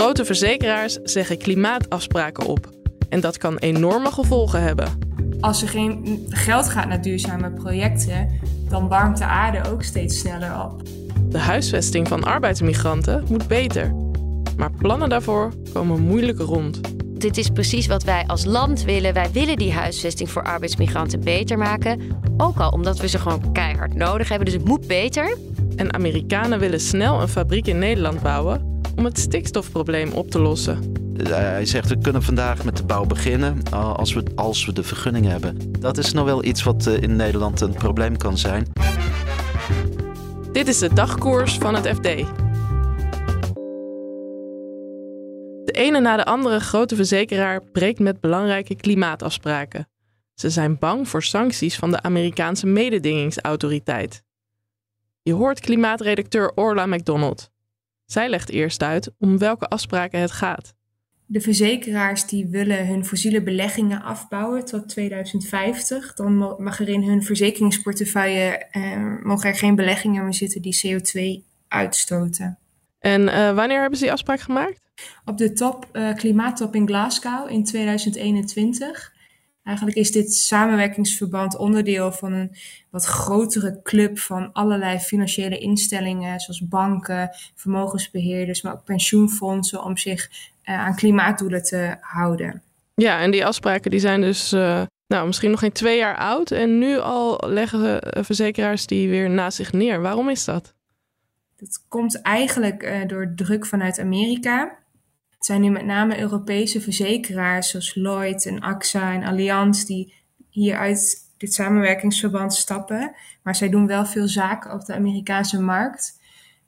Grote verzekeraars zeggen klimaatafspraken op. En dat kan enorme gevolgen hebben. Als er geen geld gaat naar duurzame projecten, dan warmt de aarde ook steeds sneller op. De huisvesting van arbeidsmigranten moet beter. Maar plannen daarvoor komen moeilijk rond. Dit is precies wat wij als land willen. Wij willen die huisvesting voor arbeidsmigranten beter maken. Ook al omdat we ze gewoon keihard nodig hebben. Dus het moet beter. En Amerikanen willen snel een fabriek in Nederland bouwen om het stikstofprobleem op te lossen. Hij zegt we kunnen vandaag met de bouw beginnen als we, als we de vergunning hebben. Dat is nog wel iets wat in Nederland een probleem kan zijn. Dit is de dagkoers van het FD. De ene na de andere grote verzekeraar breekt met belangrijke klimaatafspraken. Ze zijn bang voor sancties van de Amerikaanse mededingingsautoriteit. Je hoort klimaatredacteur Orla McDonald. Zij legt eerst uit om welke afspraken het gaat. De verzekeraars die willen hun fossiele beleggingen afbouwen tot 2050. Dan mag er in hun verzekeringsportefeuille eh, mogen er geen beleggingen meer zitten die CO2 uitstoten. En uh, wanneer hebben ze die afspraak gemaakt? Op de top, uh, klimaattop in Glasgow in 2021. Eigenlijk is dit samenwerkingsverband onderdeel van een wat grotere club van allerlei financiële instellingen, zoals banken, vermogensbeheerders, maar ook pensioenfondsen, om zich uh, aan klimaatdoelen te houden. Ja, en die afspraken die zijn dus uh, nou, misschien nog geen twee jaar oud. En nu al leggen verzekeraars die weer naast zich neer. Waarom is dat? Dat komt eigenlijk uh, door druk vanuit Amerika. Het zijn nu met name Europese verzekeraars zoals Lloyd en AXA en Allianz die hier uit dit samenwerkingsverband stappen. Maar zij doen wel veel zaken op de Amerikaanse markt.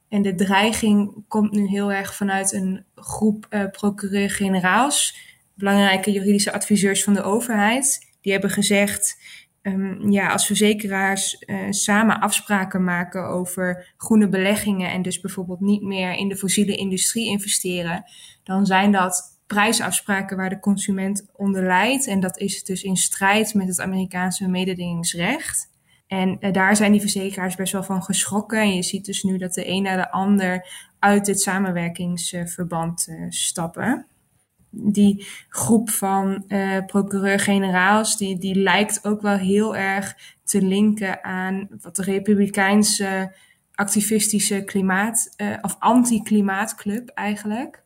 En de dreiging komt nu heel erg vanuit een groep uh, procureur-generaals, belangrijke juridische adviseurs van de overheid. Die hebben gezegd, um, ja, als verzekeraars uh, samen afspraken maken over groene beleggingen en dus bijvoorbeeld niet meer in de fossiele industrie investeren, dan zijn dat prijsafspraken waar de consument onder leidt. En dat is dus in strijd met het Amerikaanse mededingingsrecht. En uh, daar zijn die verzekeraars best wel van geschrokken. En je ziet dus nu dat de een na de ander uit dit samenwerkingsverband uh, stappen. Die groep van uh, procureur-generaals, die, die lijkt ook wel heel erg te linken aan wat de Republikeinse activistische klimaat, of anti-klimaatclub eigenlijk.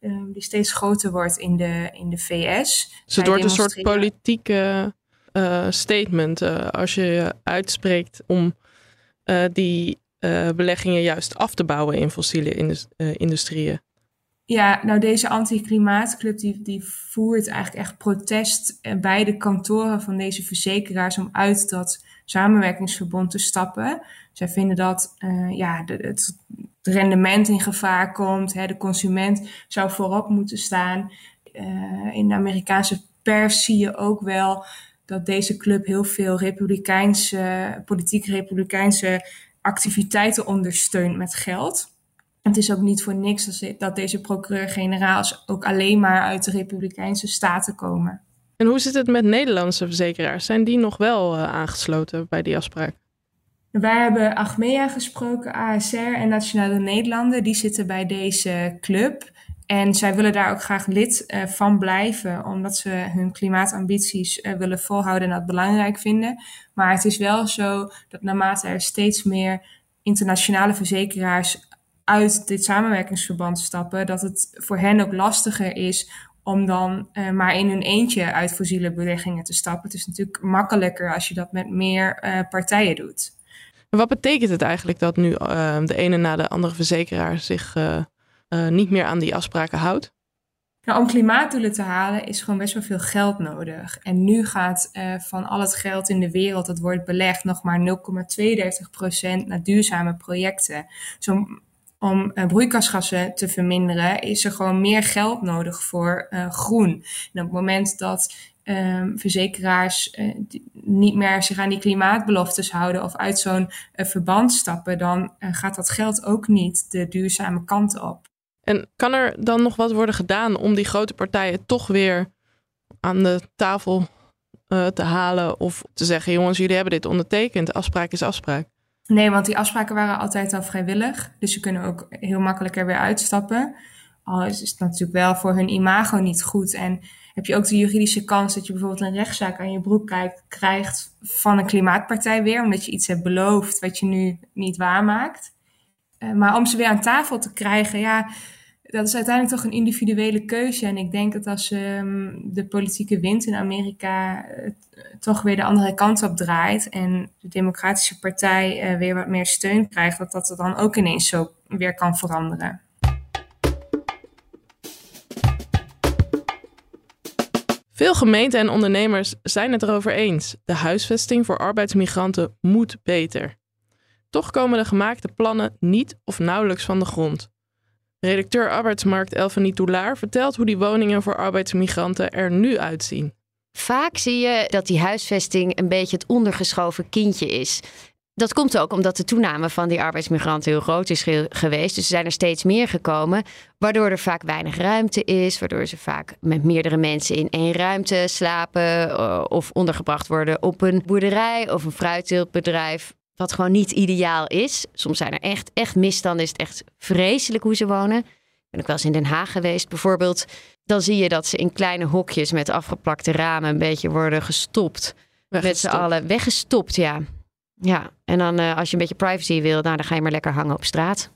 Um, die steeds groter wordt in de, in de VS. Dus het wordt een soort politieke uh, statement als je je uitspreekt om die beleggingen juist af te bouwen in fossiele indus industrieën. Ja, nou deze anti-klimaatclub die, voert eigenlijk echt protest bij de kantoren van deze verzekeraars om uit dat samenwerkingsverbond te stappen. Zij vinden dat ja, de, het rendement in gevaar komt. Hè, de consument zou voorop moeten staan. in de Amerikaanse pers zie je ook wel dat deze club heel veel republikeinse, politiek republikeinse activiteiten ondersteunt met geld. Het is ook niet voor niks dat deze procureur-generaals ook alleen maar uit de republikeinse staten komen. En hoe zit het met Nederlandse verzekeraars? Zijn die nog wel uh, aangesloten bij die afspraak? Wij hebben Achmea gesproken, ASR en Nationale Nederlanden. Die zitten bij deze club. En zij willen daar ook graag lid uh, van blijven, omdat ze hun klimaatambities uh, willen volhouden en dat belangrijk vinden. Maar het is wel zo dat naarmate er steeds meer internationale verzekeraars uit dit samenwerkingsverband stappen, dat het voor hen ook lastiger is om dan uh, maar in hun eentje uit fossiele beleggingen te stappen. Het is natuurlijk makkelijker als je dat met meer partijen doet. Wat betekent het eigenlijk dat nu de ene na de andere verzekeraar zich niet meer aan die afspraken houdt? Nou, om klimaatdoelen te halen is gewoon best wel veel geld nodig. En nu gaat van al het geld in de wereld dat wordt belegd nog maar 0,32% naar duurzame projecten. Zo'n om uh, broeikasgassen te verminderen, is er gewoon meer geld nodig voor uh, groen. En op het moment dat um, verzekeraars uh, niet meer zich aan die klimaatbeloftes houden of uit zo'n verband stappen, dan gaat dat geld ook niet de duurzame kant op. En kan er dan nog wat worden gedaan om die grote partijen toch weer aan de tafel te halen of te zeggen: jongens, jullie hebben dit ondertekend, afspraak is afspraak? Nee, want die afspraken waren altijd al vrijwillig. Dus ze kunnen ook heel makkelijk er weer uitstappen. Al is het natuurlijk wel voor hun imago niet goed. En heb je ook de juridische kans dat je bijvoorbeeld een rechtszaak aan je broek krijgt van een klimaatpartij weer. Omdat je iets hebt beloofd wat je nu niet waarmaakt. Uh, maar om ze weer aan tafel te krijgen, ja, dat is uiteindelijk toch een individuele keuze. En ik denk dat als um, de politieke wind in Amerika uh, toch weer de andere kant op draait en de Democratische Partij uh, weer wat meer steun krijgt, dat dat dan ook ineens zo weer kan veranderen. Veel gemeenten en ondernemers zijn het erover eens. De huisvesting voor arbeidsmigranten moet beter. Toch komen de gemaakte plannen niet of nauwelijks van de grond. Redacteur arbeidsmarkt Elfanie Toulaar vertelt hoe die woningen voor arbeidsmigranten er nu uitzien. Vaak zie je dat die huisvesting een beetje het ondergeschoven kindje is. Dat komt ook omdat de toename van die arbeidsmigranten heel groot is geweest. Dus er zijn er steeds meer gekomen, waardoor er vaak weinig ruimte is, waardoor ze vaak met meerdere mensen in één ruimte slapen eh, of ondergebracht worden op een boerderij of een fruitteeltbedrijf. Wat gewoon niet ideaal is. Soms zijn er echt, echt misstanden. Is het echt vreselijk hoe ze wonen. Ben ik wel eens in Den Haag geweest bijvoorbeeld. Dan zie je dat ze in kleine hokjes met afgeplakte ramen een beetje worden gestopt. Met z'n allen weggestopt, ja. Ja, en dan uh, als je een beetje privacy wil, nou, dan ga je maar lekker hangen op straat.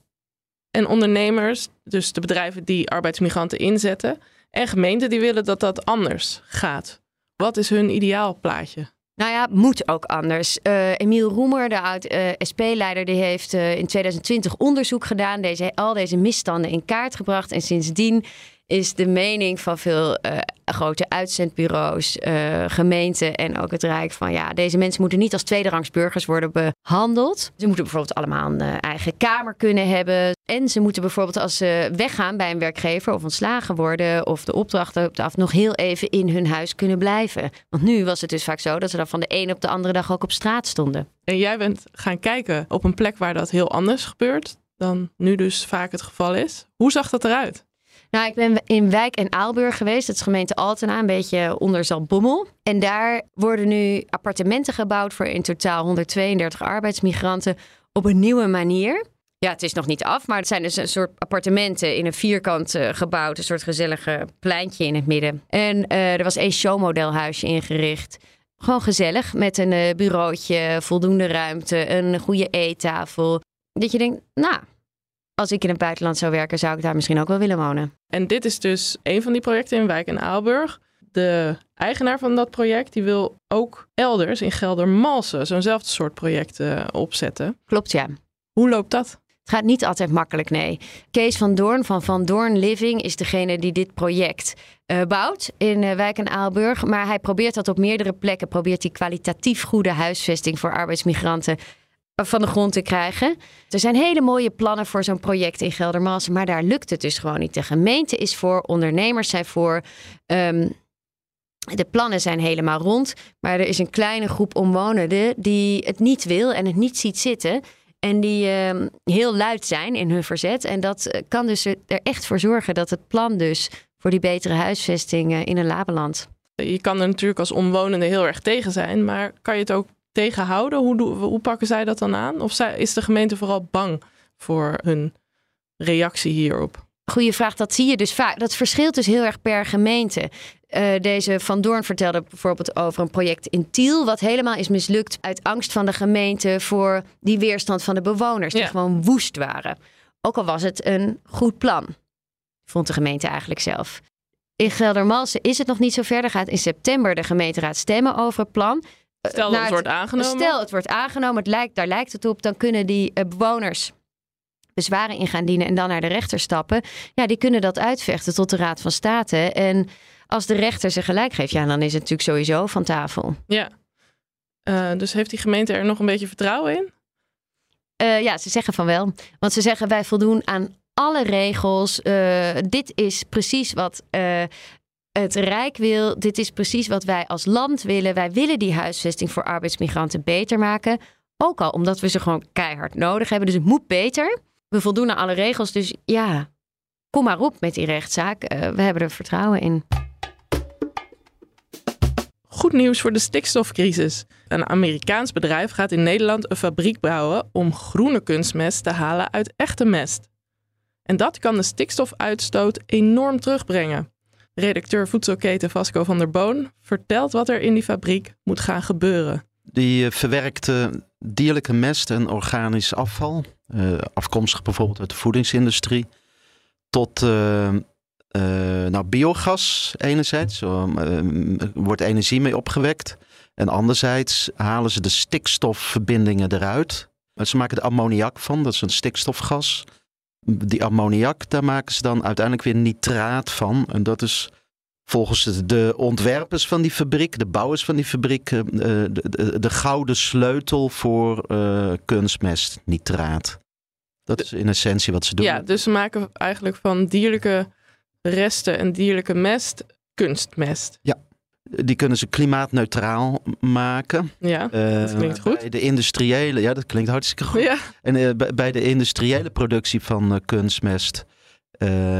En ondernemers, dus de bedrijven die arbeidsmigranten inzetten, en gemeenten die willen dat dat anders gaat. Wat is hun ideaalplaatje? Nou ja, moet ook anders. Uh, Emiel Roemer, de oud-SP-leider, die heeft uh, in 2020 onderzoek gedaan, deze, al deze misstanden in kaart gebracht. En sindsdien is de mening van veel uh, grote uitzendbureaus, uh, gemeenten en ook het Rijk van ja, deze mensen moeten niet als tweederangs burgers worden behandeld. Ze moeten bijvoorbeeld allemaal een uh, eigen kamer kunnen hebben. En ze moeten bijvoorbeeld als ze weggaan bij een werkgever of ontslagen worden of de opdrachten op de af nog heel even in hun huis kunnen blijven. Want nu was het dus vaak zo dat ze dan van de ene op de andere dag ook op straat stonden. En jij bent gaan kijken op een plek waar dat heel anders gebeurt dan nu dus vaak het geval is. Hoe zag dat eruit? Nou, ik ben in Wijk en Aalburg geweest. Dat is gemeente Altena, een beetje onder Zaltbommel. En daar worden nu appartementen gebouwd voor in totaal 132 arbeidsmigranten op een nieuwe manier. Ja, het is nog niet af, maar het zijn dus een soort appartementen in een vierkant uh, gebouwd. Een soort gezellige pleintje in het midden. En uh, er was één showmodelhuisje ingericht. Gewoon gezellig, met een uh, bureautje, voldoende ruimte, een goede eettafel. Dat je denkt, nou, als ik in het buitenland zou werken, zou ik daar misschien ook wel willen wonen. En dit is dus een van die projecten in Wijk en Aalburg. De eigenaar van dat project die wil ook elders in Geldermalsen zo'nzelfde soort project uh, opzetten. Klopt, ja. Hoe loopt dat? Het gaat niet altijd makkelijk, nee. Kees van Doorn van Van Doorn Living is degene die dit project uh, bouwt in uh, Wijk en Aalburg. Maar hij probeert dat op meerdere plekken. Probeert die kwalitatief goede huisvesting voor arbeidsmigranten van de grond te krijgen. Er zijn hele mooie plannen voor zo'n project in Geldermalsen, maar daar lukt het dus gewoon niet. De gemeente is voor, ondernemers zijn voor. Um, de plannen zijn helemaal rond, maar er is een kleine groep omwonenden die het niet wil en het niet ziet zitten. En die um, heel luid zijn in hun verzet. En dat eh, kan dus er echt voor zorgen dat het plan dus voor die betere huisvesting uh, in een labeland. Je kan er natuurlijk als omwonende heel erg tegen zijn, maar kan je het ook tegenhouden? Hoe, hoe pakken zij dat dan aan? Of is de gemeente vooral bang voor hun reactie hierop? Goeie vraag, dat zie je dus vaak. Dat verschilt dus heel erg per gemeente. Uh, deze Van Doorn vertelde bijvoorbeeld over een project in Tiel, wat helemaal is mislukt uit angst van de gemeente voor die weerstand van de bewoners, die ja. gewoon woest waren. Ook al was het een goed plan, vond de gemeente eigenlijk zelf. In Geldermalsen is het nog niet zo ver. Er gaat in september de gemeenteraad stemmen over het plan. Stel dat het wordt aangenomen. Stel het wordt aangenomen, het lijkt, daar lijkt het op, dan kunnen die uh, bewoners bezwaren in gaan dienen en dan naar de rechter stappen. Ja, die kunnen dat uitvechten tot de Raad van State. En als de rechter ze gelijk geeft, ja, dan is het natuurlijk sowieso van tafel. Ja. Uh, dus heeft die gemeente er nog een beetje vertrouwen in? Eh, ja, ze zeggen van wel. Want ze zeggen wij voldoen aan alle regels. Uh, dit is precies wat uh, het Rijk wil. Dit is precies wat wij als land willen. Wij willen die huisvesting voor arbeidsmigranten beter maken. Ook al omdat we ze gewoon keihard nodig hebben. Dus het moet beter. We voldoen aan alle regels. Dus ja, kom maar op met die rechtszaak. we hebben er vertrouwen in. Goed nieuws voor de stikstofcrisis. Een Amerikaans bedrijf gaat in Nederland een fabriek bouwen om groene kunstmest te halen uit echte mest. En dat kan de stikstofuitstoot enorm terugbrengen. Redacteur voedselketen Vasco van der Boon vertelt wat er in die fabriek moet gaan gebeuren. Die eh, verwerkte dierlijke mest en organisch afval, eh, afkomstig bijvoorbeeld uit de voedingsindustrie, tot uh, nou, biogas enerzijds, er wordt energie mee opgewekt. En anderzijds halen ze de stikstofverbindingen eruit. Ze maken er ammoniak van, dat is een stikstofgas die ammoniak, daar maken ze dan uiteindelijk weer nitraat van. En dat is volgens de ontwerpers van die fabriek, de bouwers van die fabriek, eh, de, de, de gouden sleutel voor uh, kunstmest, nitraat. Dat is in essentie wat ze doen. Ja, dus ze maken eigenlijk van dierlijke resten en dierlijke mest kunstmest. Ja, die kunnen ze klimaatneutraal maken. Ja, dat klinkt eh, goed. Bij de industriële, ja, dat klinkt hartstikke goed. Ja. En uh, bij de industriële productie van uh, kunstmest,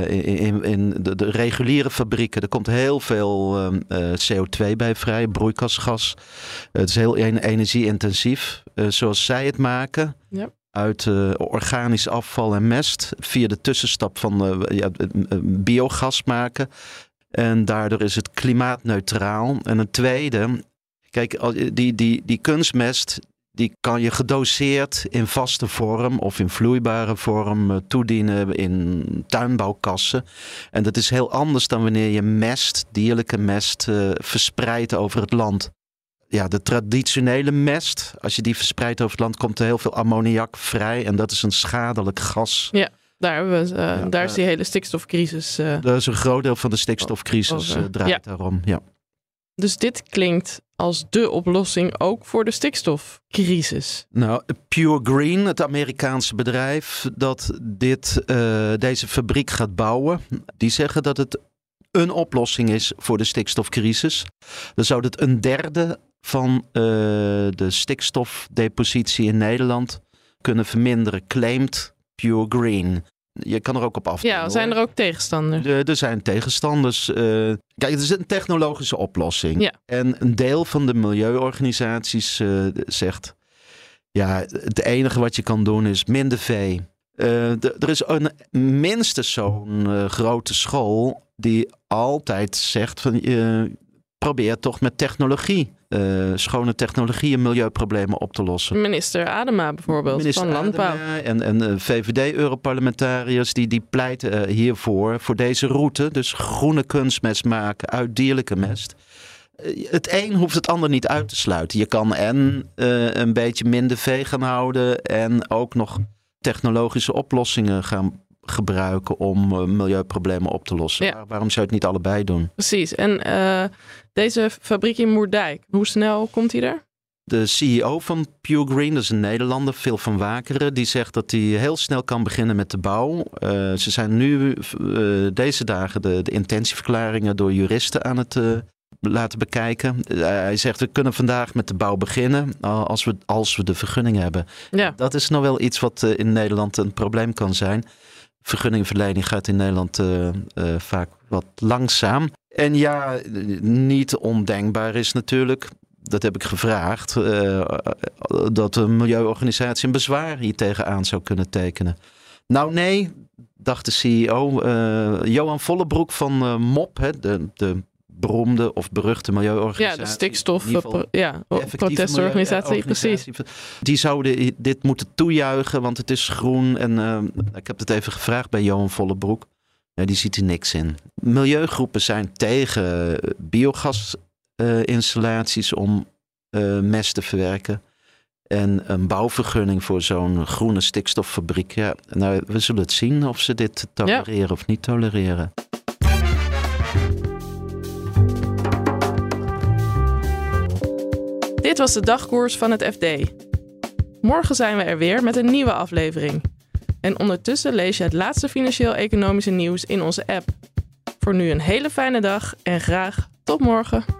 in, in de, de, reguliere fabrieken, er komt heel veel ehm, CO2 bij vrij, broeikasgas. het is heel energie-intensief. zoals zij het maken, ja. uit organisch afval en mest, via de tussenstap van ja, biogas maken en daardoor is het klimaatneutraal. En een tweede, kijk, die, die, die kunstmest, die kan je gedoseerd in vaste vorm of in vloeibare vorm eh, toedienen in tuinbouwkassen. En dat is heel anders dan wanneer je mest, dierlijke mest, uh, verspreidt over het land. Ja, de traditionele mest, als je die verspreidt over het land, komt er heel veel ammoniak vrij. En dat is een schadelijk gas. Ja. Daar, we, uh, daar is die hele stikstofcrisis. Uh, dat is een groot deel van de stikstofcrisis draait daarom. Ja. Dus dit klinkt als de oplossing ook voor de stikstofcrisis. Nou, Pure Green, het Amerikaanse bedrijf dat dit, deze fabriek gaat bouwen, die zeggen dat het een oplossing is voor de stikstofcrisis. Dan zou het een derde van de stikstofdepositie in Nederland kunnen verminderen, claimt Pure Green. Je kan er ook op af. Ja, zijn er ook tegenstanders? Er, er zijn tegenstanders. Uh, kijk, het is een technologische oplossing. Ja. En een deel van de milieuorganisaties uh, zegt: ja, het enige wat je kan doen is minder vee. Uh, er is een, minstens zo'n grote school die altijd zegt van probeer toch met technologie uh, schone technologieën milieuproblemen op te lossen. Minister Adema bijvoorbeeld Minister van Landbouw. en, en uh, VVD-europarlementariërs die, die pleiten uh, hiervoor, voor deze route. Dus groene kunstmest maken uit dierlijke mest. Het een hoeft het ander niet uit te sluiten. Je kan en een beetje minder vee gaan houden en ook nog technologische oplossingen gaan gebruiken om milieuproblemen op te lossen. Ja. waarom zou je het niet allebei doen? Precies. En deze fabriek in Moerdijk, hoe snel komt hij er? De CEO van Pure Green, dat is een Nederlander, Phil van Wakeren, die zegt dat hij heel snel kan beginnen met de bouw. Uh, ze zijn nu uh, deze dagen de, de, intentieverklaringen door juristen aan het uh, laten bekijken. hij zegt we kunnen vandaag met de bouw beginnen als we, als we de vergunning hebben. Ja. Dat is nou wel iets wat in Nederland een probleem kan zijn. Vergunningverlening gaat in Nederland vaak wat langzaam. En ja, niet ondenkbaar is natuurlijk, dat heb ik gevraagd, uh, dat een milieuorganisatie een bezwaar hier tegenaan zou kunnen tekenen. Nou nee, dacht de CEO. Uh, eh, Johan Vollebroek van uh, MOP, hè, de, de beroemde of beruchte milieuorganisatie. Ja, de stikstof ja, protestorganisatie, precies. Die zouden dit moeten toejuichen, want het is groen. En ik heb het even gevraagd bij Johan Vollebroek. Ja, die ziet er niks in. Milieugroepen zijn tegen biogasinstallaties om uh, mest te verwerken. En een bouwvergunning voor zo'n groene stikstoffabriek. Ja, nou, we zullen het zien of ze dit tolereren of niet tolereren. Dit was de dagkoers van het FD. Morgen zijn we er weer met een nieuwe aflevering. En ondertussen lees je het laatste financieel-economische nieuws in onze app. Voor nu een hele fijne dag en graag tot morgen.